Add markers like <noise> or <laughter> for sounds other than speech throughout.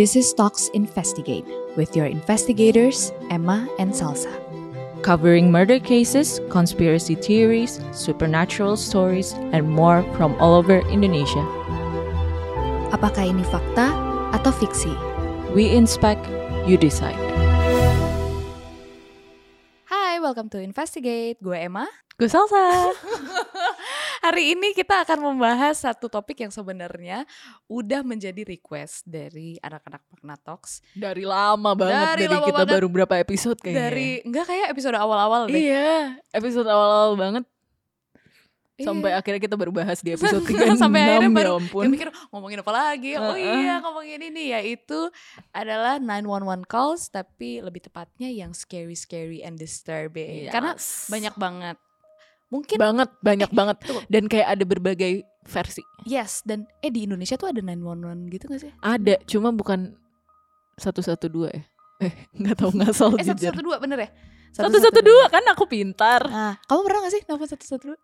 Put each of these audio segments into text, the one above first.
This is Talks Investigate with your investigators, Emma and Salsa. covering murder cases, conspiracy theories, supernatural stories, and more from all over Indonesia. Apakah ini fakta atau fiksi? We inspect, you decide. Hi, welcome to Investigate. Gue Emma. Gue salsa. <laughs> Hari ini kita akan membahas satu topik yang sebenarnya udah menjadi request dari anak-anak Magna Talks. Dari lama banget Dari dari, lama kita banget. baru berapa episode kayaknya. Dari enggak kayak episode awal-awal deh. Iya, episode awal-awal banget Iya. sampai akhirnya kita baru bahas di <laughs> episode 36 sampai akhirnya baru ya ampun. ya mikir ngomongin apa lagi oh Heeh. iya ngomongin ini yaitu adalah 911 calls tapi lebih tepatnya yang scary scary and disturbing karena Yes. banyak banget mungkin banget, banyak banget tunggu. dan kayak ada berbagai versi. yes dan eh di Indonesia tuh ada 911 gitu gak sih Ada, cuma bukan 112 ya. Eh, nggak tahu ngasal eh satu satu dua bener ya Satu satu dua kan aku pintar. Nah, kamu pernah gak sih nelfon satu satu dua?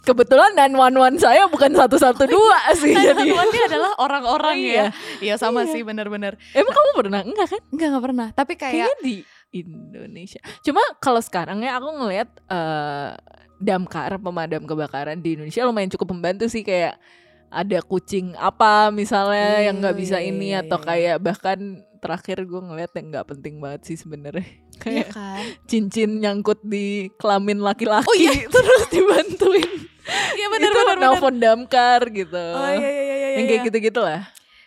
Kebetulan 911 saya bukan 112 sih jadi. Ini adalah orang-orang Oh, ya. iya. Iya sama Iya. sih bener-bener. Emang kamu pernah? Enggak kan? Enggak enggak pernah. Tapi kayak Kayaknya di Indonesia. Cuma kalau sekarang ya aku ngelihat eh, damkar pemadam kebakaran di Indonesia lumayan cukup membantu sih kayak ada kucing apa misalnya yang nggak bisa Iya, ini iya, atau iya. kayak bahkan terakhir gue ngeliat yang nggak penting banget sih sebenarnya iya kayak kan. cincin nyangkut di kelamin laki-laki Oh, iya. <laughs> terus dibantuin Iya itu bener bener. nelfon damkar gitu Oh iya iya iya iya. yang iya. kayak gitu-gitu lah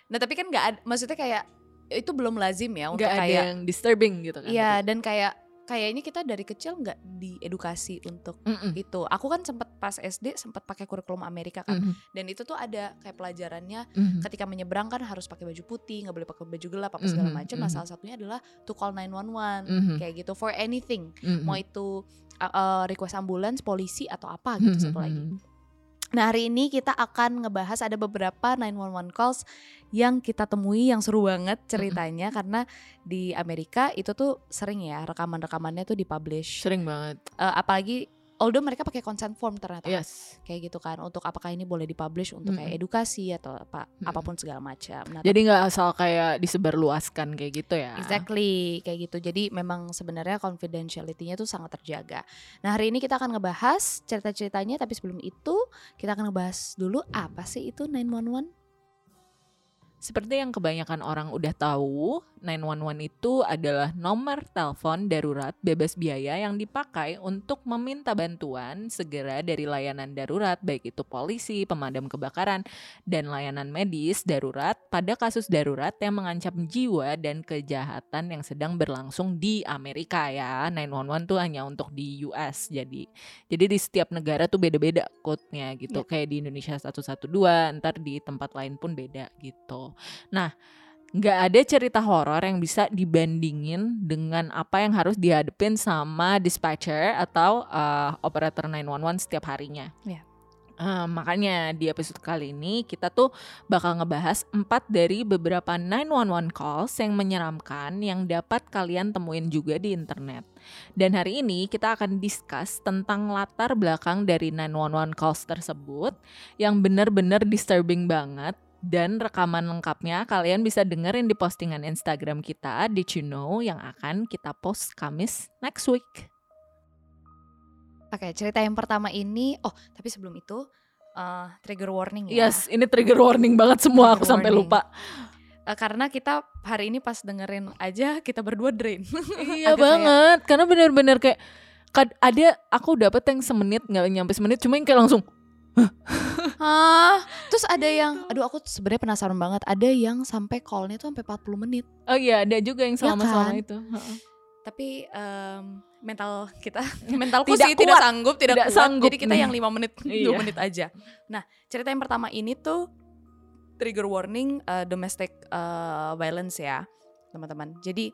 Nah tapi kan nggak maksudnya kayak itu belum lazim ya untuk ada kayak yang disturbing gitu kan Iya dan kayak kayaknya kita dari kecil nggak diedukasi untuk Mm-mm. itu. Aku kan sempat pas SD sempat pakai kurikulum Amerika kan. Mhm. Dan itu tuh ada kayak pelajarannya Mhm. ketika menyeberang kan harus pakai baju putih, nggak boleh pakai baju gelap apa segala Mhm, macam. Nah, mhm. salah satunya adalah to call 911 Mhm. kayak gitu for anything. Mhm. Mau itu uh, uh, request ambulans, polisi atau apa gitu Mhm. satu lagi. Nah hari ini kita akan ngebahas ada beberapa 911 calls yang kita temui yang seru banget ceritanya. Karena di Amerika itu tuh sering ya rekaman-rekamannya tuh dipublish. sering banget. Eh, apalagi although mereka pakai consent form ternyata yes kayak gitu kan untuk apakah ini boleh dipublish untuk kayak edukasi atau apa Mm-mm. apa pun segala macam. Nah, Jadi nggak asal kayak disebarluaskan kayak gitu ya. Exactly, kayak gitu. Jadi memang sebenarnya confidentiality-nya tuh sangat terjaga. Nah, hari ini kita akan ngebahas cerita-ceritanya, tapi sebelum itu kita akan ngebahas dulu apa sih itu 911? Seperti yang kebanyakan orang udah tahu, 911 itu adalah nomor telepon darurat bebas biaya yang dipakai untuk meminta bantuan segera dari layanan darurat baik itu polisi, pemadam kebakaran, dan layanan medis darurat pada kasus darurat yang mengancam jiwa dan kejahatan yang sedang berlangsung di Amerika ya. 911 tuh hanya untuk di US jadi Jadi di setiap negara tuh beda-beda code-nya gitu. Iya. Kayak di Indonesia 112, ntar di tempat lain pun beda gitu. Nah, nggak ada cerita horor yang bisa dibandingin dengan apa yang harus dihadapin sama dispatcher atau uh, operator 911 setiap harinya. Iya. Uh, makanya di episode kali ini kita tuh bakal ngebahas empat dari beberapa 911 calls yang menyeramkan yang dapat kalian temuin juga di internet. Dan hari ini kita akan discuss tentang latar belakang dari 911 calls tersebut yang benar-benar disturbing banget dan rekaman lengkapnya kalian bisa dengerin di postingan Instagram kita di You Know yang akan kita post Kamis next week. Oke, cerita yang pertama ini, oh tapi sebelum itu eh, trigger warning ya. Yes, ini trigger warning banget semua aku Trigger sampai warning. lupa. Eh, karena kita hari ini pas dengerin aja kita berdua drain. <laughs> Iya banget, karena benar-benar kayak kad- ada aku dapat yang semenit nggak nyampe semenit, cuma yang kayak langsung Hah? Terus ada yang, aduh aku sebenarnya penasaran banget. Ada yang sampai callnya tuh sampai 40 menit. oh iya ada juga yang selama-selama kan? itu. Heeh. Tapi em, mental kita, <laughs> mentalku Tidak sih tidak sanggup, tidak, Tidak kuat. sanggup Jadi kita nih. yang 5 menit, <laughs> 2 Iya. menit aja. Nah, cerita yang pertama ini tuh trigger warning eh, domestic eh, violence ya, teman-teman. Jadi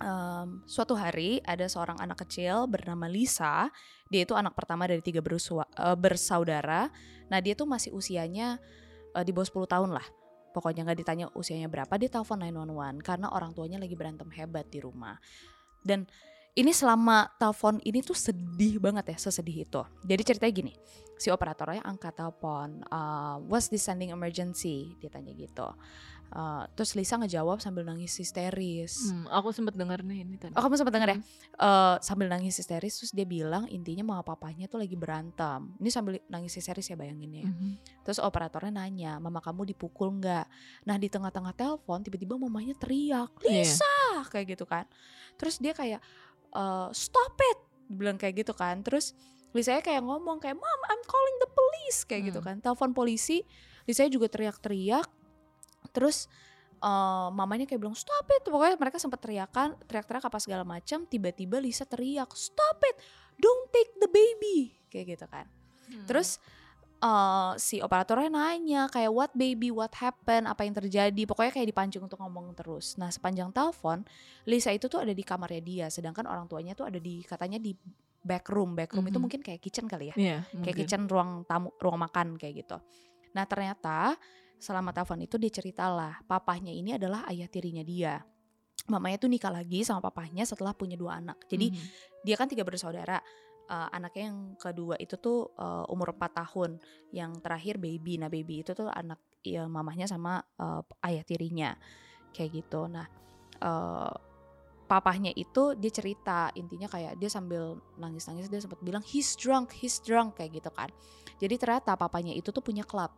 em, suatu hari ada seorang anak kecil bernama Lisa. Dia itu anak pertama dari tiga bersua- eh, bersaudara. Nah, dia tuh masih usianya eh, di bawah 10 tahun lah. Pokoknya nggak ditanya usianya berapa, dia telepon 911 karena orang tuanya lagi berantem hebat di rumah. Dan ini selama telepon ini tuh sedih banget ya sesedih itu. Jadi ceritanya gini, si operatornya angkat telepon, uh, was this sending emergency? Dia tanya gitu. Uh, terus Lisa ngejawab sambil nangis histeris. Hmm, aku sempat dengar nih ini tadi. Oh kamu sempat denger ya? Hmm. Uh, sambil nangis histeris terus dia bilang intinya mama papanya tuh lagi berantem. Ini sambil nangis histeris ya bayanginnya. ya. Mhm. Terus operatornya nanya, mama kamu dipukul nggak? Nah di tengah-tengah telepon tiba-tiba mamanya teriak, Iya. Lisa kayak gitu kan. Terus dia kayak eh, stop it, bilang kayak gitu kan. Terus Lisa kayak ngomong kayak mom I'm calling the police kayak gitu Hmm. kan. Telepon polisi, Lisa juga teriak-teriak. Terus eh, mamanya kayak bilang stop it. Pokoknya mereka sempat teriakan, teriak-teriak apa segala macam. Tiba-tiba Lisa teriak stop it, don't take the baby kayak gitu kan. Hmm. Terus eh, si operatornya nanya kayak what baby, what happened, apa yang terjadi. Pokoknya kayak dipancing untuk ngomong terus. Nah sepanjang telepon, Lisa itu tuh ada di kamarnya dia, sedangkan orang tuanya tuh ada di katanya di back room. Back room itu Mhm. mungkin kayak kitchen kali ya, Iya, kayak mungkin. kitchen ruang tamu, ruang makan kayak gitu. Nah ternyata selama telepon itu dia ceritalah, papahnya ini adalah ayah tirinya dia. Mamanya tuh nikah lagi sama papahnya setelah punya dua anak. Jadi Mhm. dia kan tiga bersaudara Eh, anaknya yang kedua itu tuh eh, umur 4 tahun yang terakhir baby nah baby itu tuh anak ya mamahnya sama eh, ayah tirinya kayak gitu nah eh, papahnya itu dia cerita intinya kayak dia sambil nangis nangis dia sempat bilang he's drunk he's drunk kayak gitu kan jadi ternyata papanya itu tuh punya klub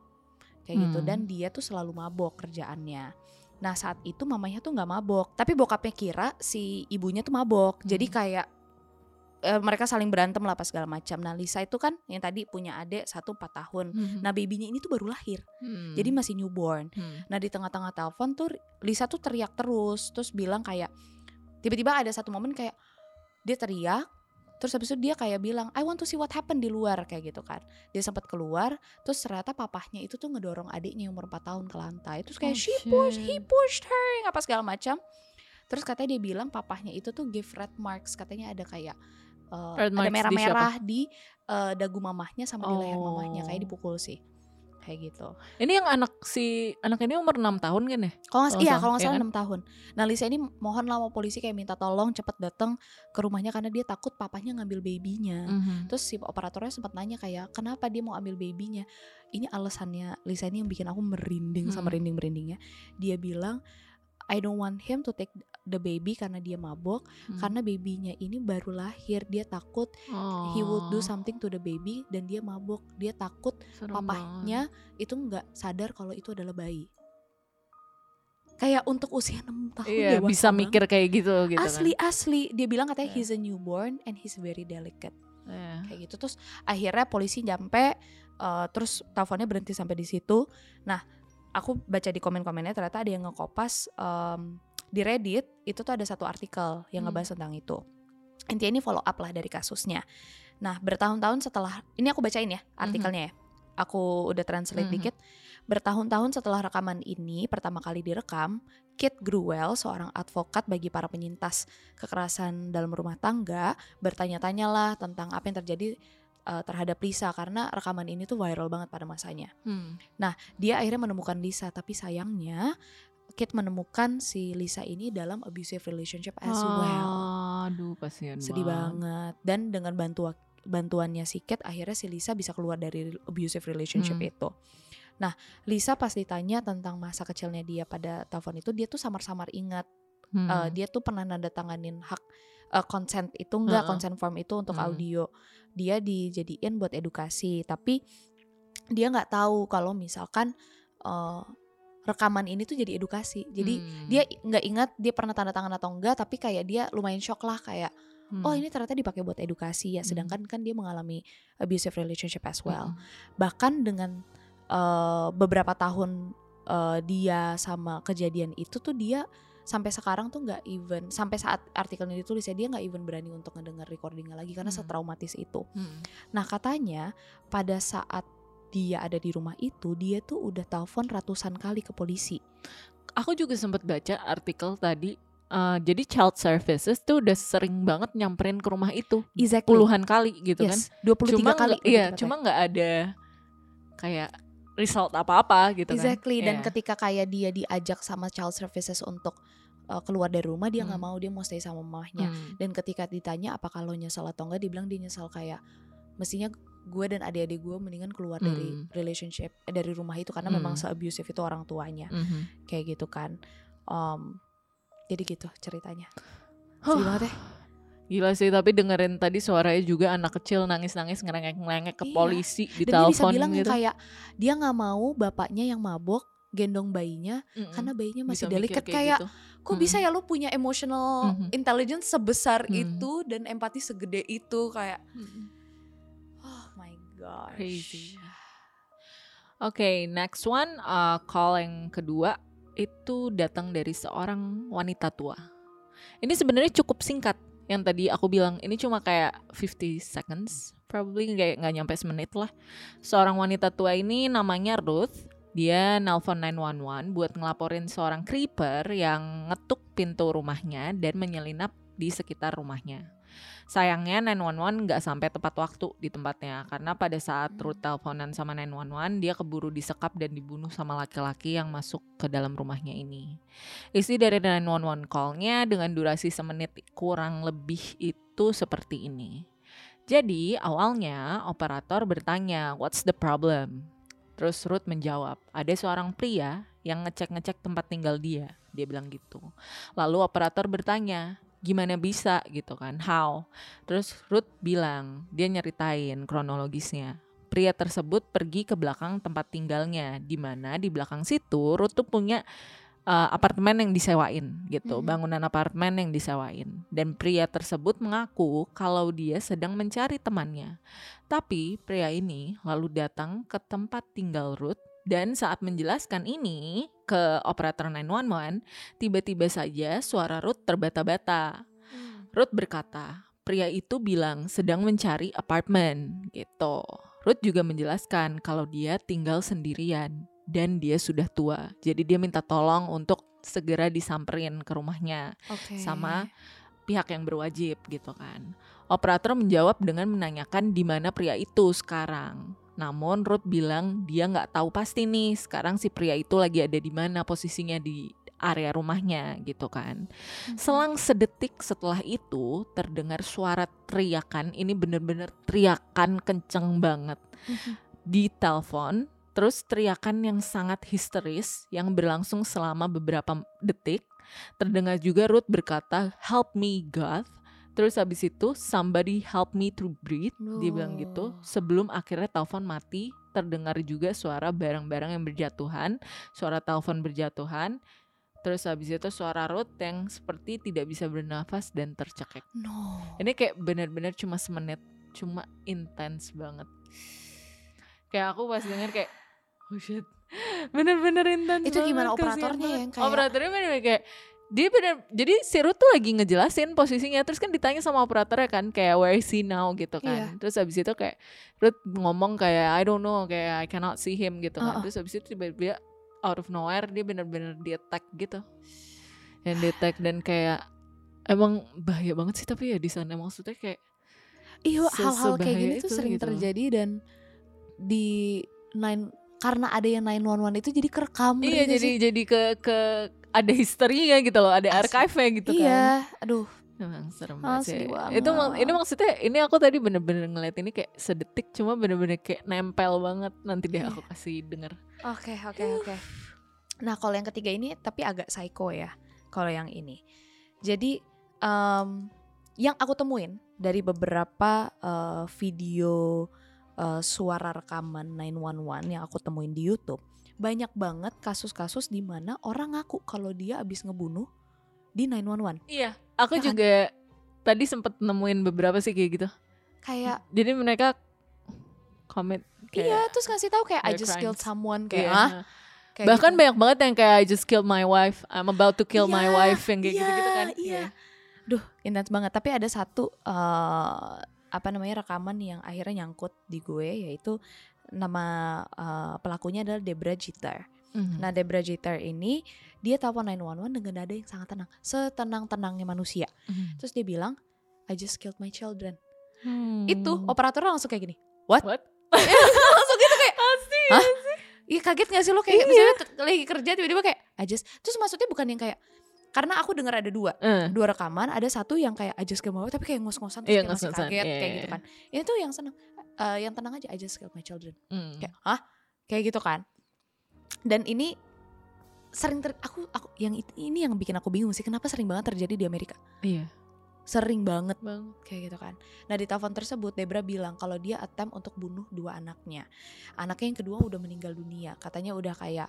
kayak gitu Hmm. dan dia tuh selalu mabok kerjaannya nah saat itu mamanya tuh nggak mabok tapi bokapnya kira si ibunya tuh mabok jadi Hmm. kayak eh, mereka saling berantem lah pas segala macam nah Lisa itu kan yang tadi punya adik satu empat tahun Mhm. nah babynya ini tuh baru lahir Hmm. jadi masih newborn Hmm. Nah di tengah-tengah telepon tuh Lisa tuh teriak terus Terus bilang kayak Tiba-tiba ada satu momen kayak Dia teriak Terus habis itu dia kayak bilang I want to see what happened di luar Kayak gitu kan. Dia sempat keluar Terus ternyata papahnya itu tuh ngedorong adiknya yang umur 4 tahun ke lantai. Terus kayak Oh, she pushed, he pushed her Apa segala macam. Terus katanya dia bilang papahnya itu tuh give red marks. Katanya ada kayak eh, Red Ada marks di merah-merah di, eh, dagu mamahnya sama di leher Oh. mamahnya. Kayak dipukul sih Kayak gitu Ini yang anak si anak ini umur 6 tahun kan ya? Kalau nggak iya kalau nggak salah, salah iya enam tahun. Nah Lisa ini mohon lah sama polisi kayak minta tolong cepet datang ke rumahnya karena dia takut papanya ngambil babynya. Mhm. Terus si operatornya sempat nanya kayak kenapa dia mau ambil babynya? Ini alasannya Lisa ini yang bikin aku merinding sama Hmm. merinding merindingnya. Dia bilang I don't want him to take the baby karena dia mabok Hmm. karena babynya ini baru lahir dia takut oh, he would do something to the baby dan dia mabok dia takut serem papahnya itu nggak sadar kalau itu adalah bayi. Kayak untuk usia 6 tahun banget. Iya, dewasa bisa banget. mikir kayak gitu gitu asli asli dia bilang katanya Iya. he's a newborn and he's very delicate kan. Iya. kayak gitu terus akhirnya polisi nyampe eh, terus teleponnya berhenti sampai di situ nah aku baca di komen-komennya ternyata ada yang ngekopas em, di Reddit itu tuh ada satu artikel yang Hmm. ngebahas tentang itu intinya ini follow up lah dari kasusnya nah bertahun-tahun setelah ini aku bacain ya artikelnya ya aku udah translate Mhm. dikit bertahun-tahun setelah rekaman ini pertama kali direkam Kit Gruwell, seorang advokat bagi para penyintas kekerasan dalam rumah tangga, bertanya-tanyalah tentang apa yang terjadi uh, terhadap Lisa karena rekaman ini tuh viral banget pada masanya. Hmm. Dia akhirnya menemukan Lisa, tapi sayangnya Kit menemukan si Lisa ini dalam abusive relationship as well. Aduh, kasihan Sedih banget. Dan dengan bantuan bantuannya si Kit akhirnya si Lisa bisa keluar dari abusive relationship Hmm. itu. Nah, Lisa pas ditanya tentang masa kecilnya dia pada telepon itu dia tuh samar-samar ingat Hmm. eh, dia tuh pernah nanda tanganin hak eh, consent itu enggak Heeh. consent form itu untuk Hmm. audio dia dijadiin buat edukasi tapi dia nggak tahu kalau misalkan eh, rekaman ini tuh jadi edukasi jadi Hmm. dia nggak ingat dia pernah tanda tangan atau enggak tapi kayak dia lumayan shock lah kayak Hmm. oh ini ternyata dipakai buat edukasi ya Hmm. sedangkan kan dia mengalami abusive relationship as well Hmm. bahkan dengan eh, beberapa tahun eh, dia sama kejadian itu tuh dia sampai sekarang tuh nggak even sampai saat artikelnya ditulis ya dia nggak even berani untuk ngedenger recordingnya lagi karena Hmm. setraumatis itu. Hmm. Nah katanya pada saat dia ada di rumah itu dia tuh udah telepon ratusan kali ke polisi. Aku juga sempat baca artikel tadi. eh, jadi child services tuh udah sering banget nyamperin ke rumah itu Exactly. puluhan kali gitu kan. yes, 23 Cuma kali. nggak- iya, cuma nggak ada kayak result apa-apa gitu exactly kan. dan Iya. ketika kayak dia diajak sama child services untuk uh, keluar dari rumah dia nggak Hmm. mau dia mau stay sama mamahnya Hmm. dan ketika ditanya apakah lo nyesel atau enggak dia bilang dia nyesel kayak mestinya gue dan adik-adik gue mendingan keluar dari Hmm. relationship eh, dari rumah itu karena Hmm. memang se-abusive itu orang tuanya Mhm. kayak gitu kan Em, jadi gitu ceritanya Huh. sedih banget ya Gila sih, tapi dengerin tadi suaranya juga anak kecil nangis-nangis ngerengek-ngerengek ke Iya. polisi di dan dia bisa telepon bilang gitu. kayak dia nggak mau bapaknya yang mabok gendong bayinya Mm-mm. karena bayinya masih Bisa delicate kayak gitu. kok bisa ya lo punya emotional Mhm. intelligence sebesar Mhm. itu dan empati segede itu kayak oh god Crazy. Oke, next one uh, call yang kedua itu datang dari seorang wanita tua. Ini sebenarnya cukup singkat. Yang tadi aku bilang ini cuma kayak 50 seconds, probably kayak nggak nyampe semenit lah. Seorang wanita tua ini namanya Ruth. Dia nelpon 911 buat ngelaporin seorang creeper yang ngetuk pintu rumahnya dan menyelinap di sekitar rumahnya. Sayangnya 911 nggak sampai tepat waktu di tempatnya karena pada saat. Ruth teleponan sama 911 dia keburu disekap dan dibunuh sama laki-laki yang masuk ke dalam rumahnya ini. Isi dari 911 call-nya dengan durasi semenit kurang lebih itu seperti ini. Jadi awalnya operator bertanya, "What's the problem?" Terus Ruth menjawab, "Ada seorang pria yang ngecek-ngecek tempat tinggal dia." Dia bilang gitu. Lalu operator bertanya, "Gimana bisa?" gitu kan. "How?" Terus Ruth bilang, dia nyeritain kronologisnya. Pria tersebut pergi ke belakang tempat tinggalnya, di mana di belakang situ Ruth tuh punya uh, apartemen yang disewain gitu, Mhm. bangunan apartemen yang disewain. Dan pria tersebut mengaku kalau dia sedang mencari temannya. Tapi pria ini lalu datang ke tempat tinggal Ruth dan saat menjelaskan ini ke operator 911, tiba-tiba saja suara Ruth terbata-bata. Ruth berkata, pria itu bilang sedang mencari apartemen gitu. Ruth juga menjelaskan kalau dia tinggal sendirian dan dia sudah tua. Jadi dia minta tolong untuk segera disamperin ke rumahnya Oke. sama pihak yang berwajib gitu kan. Operator menjawab dengan menanyakan di mana pria itu sekarang. Namun Ruth bilang dia nggak tahu pasti nih sekarang si pria itu lagi ada di mana posisinya di area rumahnya gitu kan. Mhm. Selang sedetik setelah itu terdengar suara teriakan. Ini bener-bener teriakan kenceng banget Mhm. di telepon. Terus teriakan yang sangat histeris yang berlangsung selama beberapa detik. Terdengar juga Ruth berkata, "Help me God." Terus habis itu, "Somebody help me to breathe." Dia bilang gitu. Oh. Sebelum akhirnya telepon mati, terdengar juga suara barang-barang yang berjatuhan, suara telepon berjatuhan. Terus habis itu suara Ruth yang seperti tidak bisa bernafas dan tercekek. No. Ini kayak benar-benar cuma semenit, cuma intens banget. Kayak aku pas denger kayak, oh shit, <laughs> bener-bener intens Itu gimana operatornya yang kayak- Operatornya bener-bener kayak, dia bener, jadi si Ruth tuh lagi ngejelasin posisinya, terus kan ditanya sama operatornya kan, kayak where is he now gitu kan. Iya. Terus habis itu kayak, Ruth ngomong kayak, I don't know, kayak I cannot see him gitu kan. Uh-uh. Terus habis itu tiba-tiba out of nowhere, dia bener-bener di attack gitu. Yang di attack dan kayak, emang bahaya banget sih tapi ya di sana maksudnya kayak Iya hal-hal kayak gini tuh sering gitu. terjadi dan di nine karena ada yang 911 itu jadi kerekam Iya jadi sih? jadi ke ke ada historinya gitu loh, ada archive-nya gitu kan. Iya, aduh. Emang serem banget sih. sedih Itu mak- banget. ini maksudnya ini aku tadi bener-bener ngeliat ini kayak sedetik cuma bener-bener kayak nempel banget. Nanti deh Iya. aku kasih denger. Oke, oke, oke. Nah, kalau yang ketiga ini tapi agak psycho ya. Kalau yang ini. Jadi em, yang aku temuin dari beberapa eh, video eh, suara rekaman 911 yang aku temuin di YouTube, banyak banget kasus-kasus di mana orang ngaku kalau dia abis ngebunuh di 911. Iya, aku Ya kan? juga tadi sempet nemuin beberapa sih kayak gitu. Kayak Jadi mereka comment iya, kayak terus ngasih tahu kayak I just killed crimes. someone kayak Iya. ah. Kayak Bahkan gitu. banyak banget yang kayak I just killed my wife, I'm about to kill my Iya, wife yang kayak iya, gitu-gitu kan. iya. Duh, intens banget. Tapi ada satu eh, apa namanya rekaman yang akhirnya nyangkut di gue yaitu nama eh, pelakunya adalah Debra Jeter. Mhm. Nah, Debra Jeter ini dia telepon 911 dengan nada yang sangat tenang, setenang-tenangnya manusia. Mhm. Terus dia bilang, "I just killed my children." Hmm. Itu operatornya langsung kayak gini. What? What? <laughs> langsung gitu kayak, <laughs> Pasti. Hah? Iya kaget gak sih lo kayak Iya. misalnya lagi kerja tiba-tiba kayak I just terus maksudnya bukan yang kayak karena aku dengar ada dua Eh, dua rekaman ada satu yang kayak killed my wife tapi kayak ngos-ngosan terus Iya, kayak masih ngos-ngosan. kaget Iya, kayak iya, gitu iya. kan ini tuh yang seneng Eh, yang tenang aja just killed my children mm. kayak hah kayak gitu kan dan ini sering ter aku aku yang ini yang bikin aku bingung sih kenapa sering banget terjadi di Amerika Iya. sering banget Bang. kayak gitu kan nah di telepon tersebut Debra bilang kalau dia attempt untuk bunuh dua anaknya anaknya yang kedua udah meninggal dunia katanya udah kayak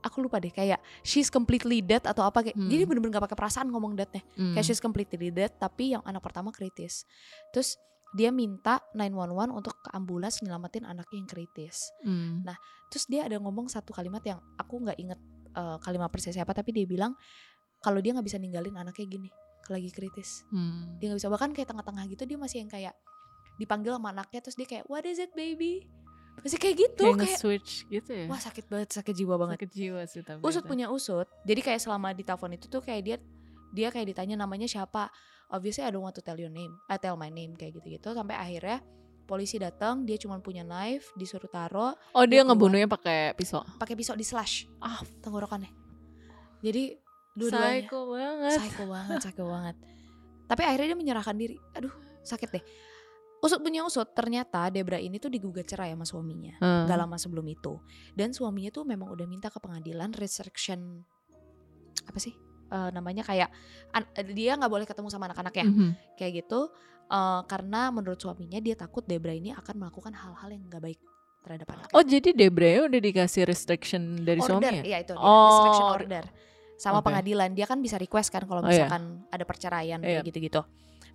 aku lupa deh kayak she's completely dead atau apa kayak Hmm. jadi bener-bener gak pakai perasaan ngomong deadnya Mm. kayak she's completely dead tapi yang anak pertama kritis terus dia minta 911 untuk ke ambulans nyelamatin anaknya yang kritis Mm. Nah, terus dia ada ngomong satu kalimat yang aku nggak inget eh, kalimat persis siapa tapi dia bilang kalau dia nggak bisa ninggalin anaknya gini lagi kritis Mm. dia nggak bisa bahkan kayak tengah-tengah gitu dia masih yang kayak dipanggil sama anaknya terus dia kayak what is it baby masih kayak gitu kayak kayak nge-switch gitu ya. wah sakit banget sakit jiwa banget. Sakit jiwa sih tapi. usut itu. punya usut. Jadi kayak selama di telepon itu tuh kayak dia dia kayak ditanya namanya siapa. Obviously I don't want to tell your name I tell my name kayak gitu-gitu. Sampai akhirnya polisi datang dia cuma punya knife disuruh taro Oh dia dia ngebunuhnya pakai pisau. pakai pisau di slash. Ah, tenggorokannya. Jadi dua-duanya. Psycho banget. psycho banget psycho banget. Tapi akhirnya dia menyerahkan diri. Aduh sakit deh usut punya usut ternyata Debra ini tuh digugat cerai sama suaminya Hmm. gak lama sebelum itu dan suaminya tuh memang udah minta ke pengadilan restriction apa sih Eh, namanya kayak an- dia nggak boleh ketemu sama anak-anaknya Mhm. kayak gitu eh, karena menurut suaminya dia takut Debra ini akan melakukan hal-hal yang nggak baik terhadap anaknya Oh jadi Debra udah dikasih restriction dari order suami ya? iya itu Oh, restriction or- order sama Oke. pengadilan dia kan bisa request kan kalau Oh, iya. misalkan ada perceraian Iya. kayak gitu-gitu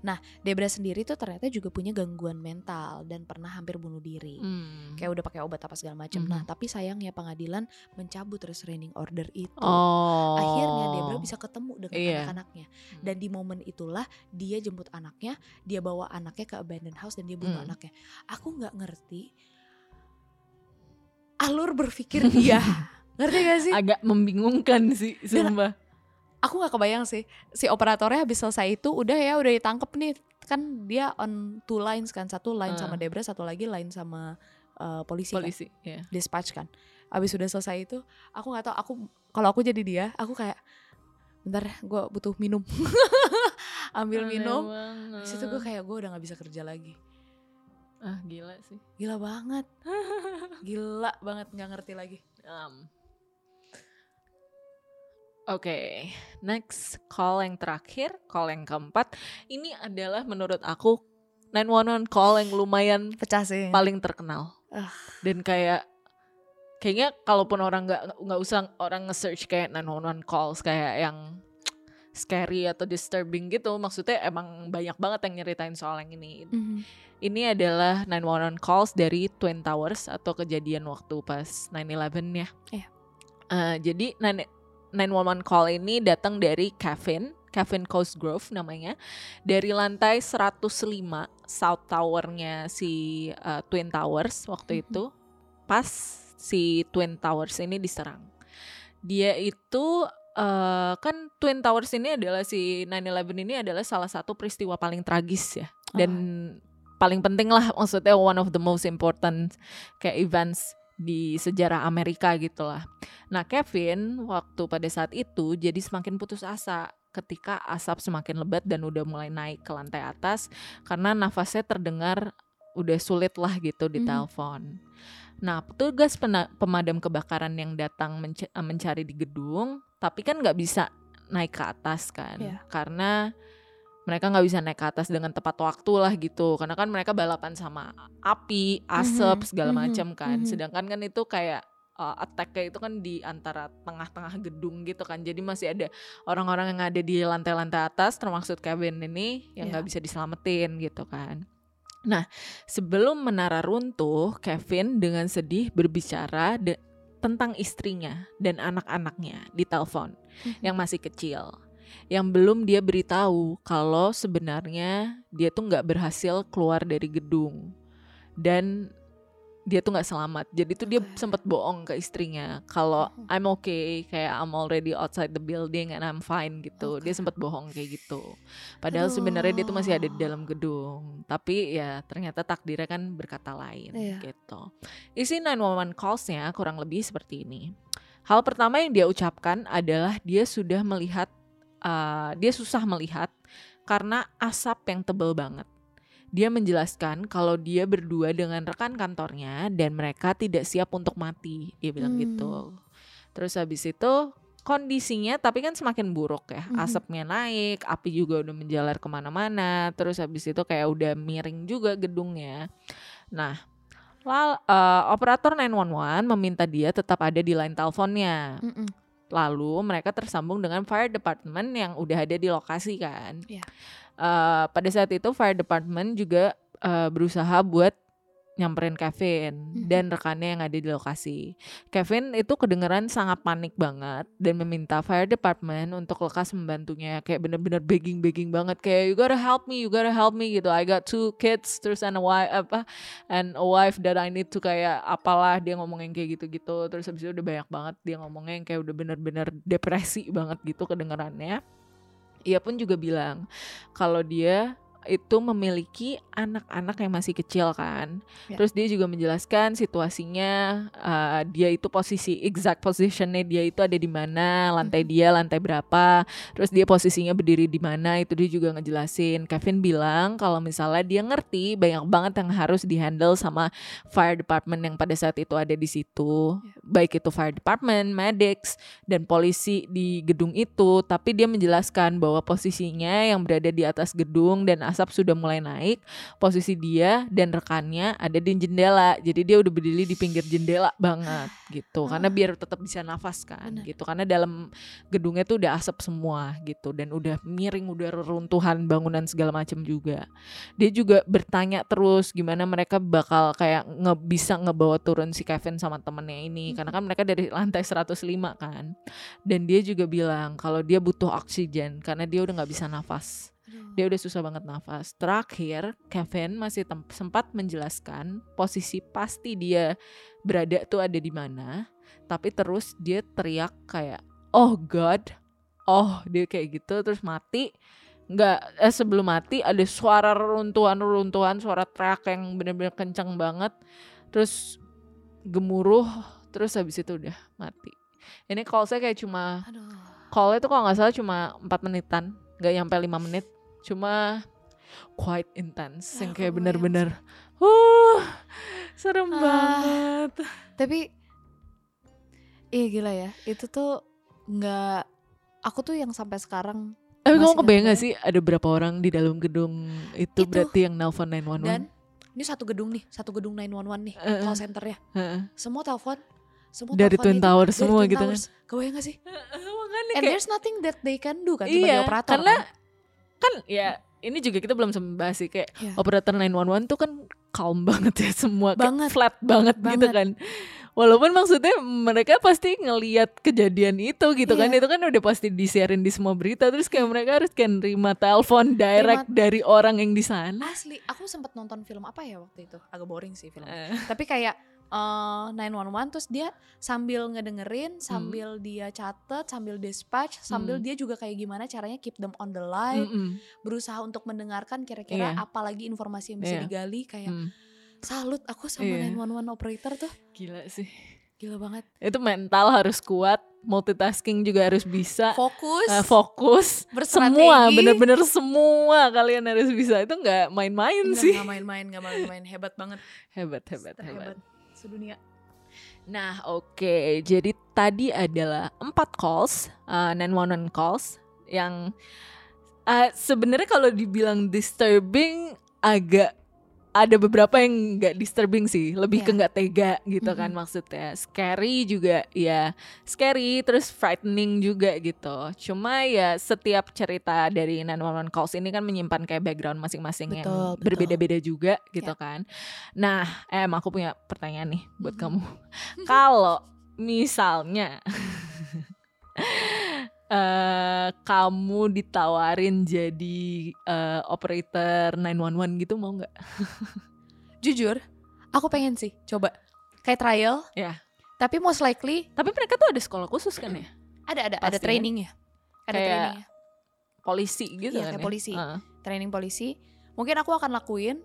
nah Debra sendiri tuh ternyata juga punya gangguan mental dan pernah hampir bunuh diri Hmm. kayak udah pakai obat apa segala macam nah Mhm. tapi sayangnya pengadilan mencabut restraining order itu Oh. akhirnya Debra bisa ketemu dengan Iya. anak-anaknya dan di momen itulah dia jemput anaknya dia bawa anaknya ke abandoned house dan dia bunuh Hmm. anaknya aku nggak ngerti alur berpikir dia <laughs> ngerti gak sih agak membingungkan sih Dan- sumpah. Aku nggak kebayang sih si operatornya habis selesai itu udah ya udah ditangkep nih kan dia on two lines kan satu line sama Uh. Debra satu lagi line sama uh, polisi, kan Polisi, ya. dispatch kan habis udah selesai itu aku nggak tahu aku kalau aku jadi dia aku kayak bentar gue butuh minum <laughs> ambil Aneh minum banget. Habis itu gue kayak gue udah nggak bisa kerja lagi ah gila sih. gila banget <laughs> gila banget nggak ngerti lagi Um, Oke, next call yang terakhir, call yang keempat. Ini adalah menurut aku 911 call yang lumayan pecah sih paling terkenal. Ah. Dan kayak kayaknya kalaupun orang nggak nggak usah orang nge-search kayak 911 calls kayak yang scary atau disturbing gitu, maksudnya emang banyak banget yang nyeritain soal yang ini. Mhm. Ini adalah 911 calls dari Twin Towers atau kejadian waktu pas 9/11 ya. Iya. Eh, jadi 9 911 call ini datang dari Kevin, Kevin Cosgrove namanya, dari lantai 105 South Tower-nya si eh, Twin Towers waktu Mhm. itu. Pas si Twin Towers ini diserang. Dia itu eh, kan Twin Towers ini adalah si 9/11 ini adalah salah satu peristiwa paling tragis ya dan paling penting lah maksudnya one of the most important kayak events di sejarah Amerika gitu lah. Nah Kevin waktu pada saat itu jadi semakin putus asa ketika asap semakin lebat dan udah mulai naik ke lantai atas karena nafasnya terdengar udah sulit lah gitu di Mhm. telepon. Nah petugas pemadam kebakaran yang datang menc- mencari di gedung tapi kan nggak bisa naik ke atas kan Iya. karena mereka nggak bisa naik ke atas dengan tepat waktu lah gitu. Karena kan mereka balapan sama api asap Mhm, segala mhm, macam kan. Mhm. sedangkan kan itu kayak uh, attack itu kan di antara tengah-tengah gedung gitu kan. Jadi masih ada orang-orang yang ada di lantai-lantai atas termasuk Kevin ini yang nggak bisa diselamatin gitu kan. Nah sebelum menara runtuh Kevin dengan sedih berbicara de- tentang istrinya dan anak-anaknya di telepon yang masih kecil yang belum dia beritahu kalau sebenarnya dia tuh nggak berhasil keluar dari gedung. Dan dia tuh nggak selamat. Jadi tuh dia sempat bohong ke istrinya. Kalau. I'm okay kayak I'm already outside the building and I'm fine gitu. Dia Oke. sempat bohong kayak gitu. Padahal sebenarnya dia tuh masih ada di dalam gedung. Tapi ya ternyata takdirnya kan berkata lain Iya. gitu. Isi 911 callsnya kurang lebih seperti ini. Hal pertama yang dia ucapkan adalah dia sudah melihat, uh, dia susah melihat karena asap yang tebal banget. Dia menjelaskan kalau dia berdua dengan rekan kantornya dan mereka tidak siap untuk mati. Dia bilang Hmm. gitu. Terus habis itu kondisinya tapi kan semakin buruk ya. Mhm. Asapnya naik, api juga udah menjalar ke mana-mana. Terus habis itu kayak udah miring juga gedungnya. Nah, lal, eh, operator 911 meminta dia tetap ada di line teleponnya. Mm-mm. Lalu mereka tersambung dengan fire department yang udah ada di lokasi kan. Iya. Eh, pada saat itu fire department juga eh, berusaha buat nyamperin Kevin Mhm. dan rekannya yang ada di lokasi. Kevin itu kedengeran sangat panik banget dan meminta fire department untuk lekas membantunya kayak bener-bener begging-begging banget kayak you gotta help me, you gotta help me gitu. I got two kids terus and a wife apa and a wife that I need to kayak apalah dia ngomongin kayak gitu-gitu. Terus habis itu udah banyak banget dia ngomongnya yang kayak udah bener-bener depresi banget gitu kedengerannya. Ia pun juga bilang kalau dia itu memiliki anak-anak yang masih kecil kan. Ya. Terus dia juga menjelaskan situasinya uh, dia itu posisi exact positionnya dia itu ada di mana, lantai Mhm. dia lantai berapa, terus dia posisinya berdiri di mana itu dia juga ngejelasin. Kevin bilang kalau misalnya dia ngerti banyak banget yang harus dihandle sama fire department yang pada saat itu ada di situ, Ya. baik itu fire department, medics dan polisi di gedung itu, tapi dia menjelaskan bahwa posisinya yang berada di atas gedung dan asap sudah mulai naik, posisi dia dan rekannya ada di jendela. Jadi dia udah berdiri di pinggir jendela banget gitu. Karena biar tetap bisa nafas kan gitu. Karena dalam gedungnya tuh udah asap semua gitu dan udah miring, udah reruntuhan bangunan segala macam juga. Dia juga bertanya terus gimana mereka bakal kayak nge bisa ngebawa turun si Kevin sama temennya ini karena kan mereka dari lantai 105 kan. Dan dia juga bilang kalau dia butuh oksigen karena dia udah nggak bisa nafas Aduh. dia udah susah banget nafas. Terakhir, Kevin masih sempat menjelaskan posisi pasti dia berada tuh ada di mana, tapi terus dia teriak kayak, "Oh God." Oh, dia kayak gitu terus mati. Nggak eh, sebelum mati ada suara reruntuhan-reruntuhan, suara teriak yang bener-bener kenceng banget. Terus gemuruh, terus habis itu udah mati. Ini call saya kayak cuma Aduh. call itu kalau nggak salah cuma 4 menitan nggak nyampe 5 menit cuma quite intense yang Aku kayak kebayang bener-bener uh serem Ah. banget Tapi iya gila ya. Itu tuh nggak aku tuh yang sampai sekarang tapi kamu kebayang gak sih ada berapa orang di dalam gedung itu, Itu. berarti yang nelpon 911 dan ini satu gedung nih, satu gedung 911 nih, eh. call centernya. Heeh. Semua telepon semua Dari Twin itu Tower dari semua Twin gitu kan. Towers. Kebayang gak sih? And kayak there's nothing that they can do kan sebagai iya operator karena kan? Kan ya ini juga kita belum sempat bahas sih kayak Iya. operator 911 tuh kan calm banget ya semua kayak Banget. flat banget, gitu Banget. kan walaupun maksudnya mereka pasti ngeliat kejadian itu gitu kan Iya. itu kan udah pasti disiarin di semua berita terus kayak mereka harus kan nerima telepon direct dari orang yang di sana Asli, aku sempat nonton film apa ya waktu itu? Agak boring sih film. Eh, Tapi kayak eh 911 terus dia sambil Hmm. ngedengerin, sambil dia catet, sambil dispatch, sambil Hmm. dia juga kayak gimana caranya keep them on the line, mm-mm, berusaha untuk mendengarkan kira-kira Iya. apa lagi informasi yang bisa Iya. digali kayak mm. salut aku sama Iya. 911 operator tuh. gila sih Gila banget. itu mental harus kuat multitasking juga harus bisa Fokus, eh, fokus berstrategi. semua bener-bener semua kalian harus bisa itu nggak main-main sih nggak main-main, nggak main-main, hebat banget. hebat hebat hebat Terhebat sedunia. Nah, oke. Jadi tadi adalah empat calls, uh, 911 calls yang uh, sebenarnya kalau dibilang disturbing agak ada beberapa yang nggak disturbing sih, lebih Iya. ke nggak tega gitu kan Mhm. maksudnya. Scary juga ya, scary terus frightening juga gitu. Cuma ya setiap cerita dari 911 calls ini kan menyimpan kayak background masing-masing yang berbeda-beda juga gitu Ya. kan. Nah, em aku punya pertanyaan nih buat Mhm. kamu. <laughs> Kalau misalnya <laughs> eh kamu ditawarin jadi eh, operator 911 gitu mau nggak? <laughs> Jujur, aku pengen sih coba kayak trial. Ya. Tapi most likely Tapi mereka tuh ada sekolah khusus kan ya? ada ada Pasti ada kan? trainingnya. Ada Kayak trainingnya. Polisi gitu Iya, kan kayak ya? polisi. Heeh. training polisi mungkin aku akan lakuin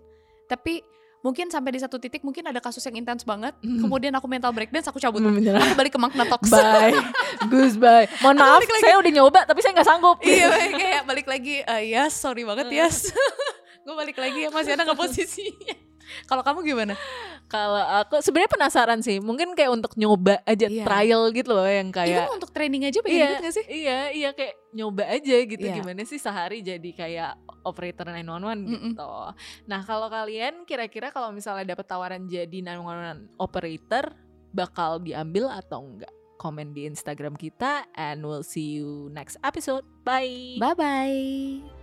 tapi mungkin sampai di satu titik mungkin ada kasus yang intens banget Hmm. kemudian aku mental breakdown aku cabut Menyerah. aku balik ke makna talks Bye, <laughs> Gus bye. Mohon Aku maaf, lagi. saya udah nyoba tapi saya nggak sanggup. iya kayak balik lagi eh, yes sorry banget yes <laughs> gue balik lagi ya masih ada nggak posisinya <laughs> kalau kamu gimana Kalau aku sebenarnya penasaran sih, mungkin kayak untuk nyoba aja Iya. trial gitu loh yang kayak Even untuk training aja pengen Iya, gak sih Iya, iya kayak nyoba aja gitu Iya. gimana sih sehari jadi kayak operator 911 Mm-mm. gitu. Nah, kalau kalian kira-kira kalau misalnya dapat tawaran jadi 911 operator bakal diambil atau enggak? Komen di Instagram kita and we'll see you next episode. Bye. bye bye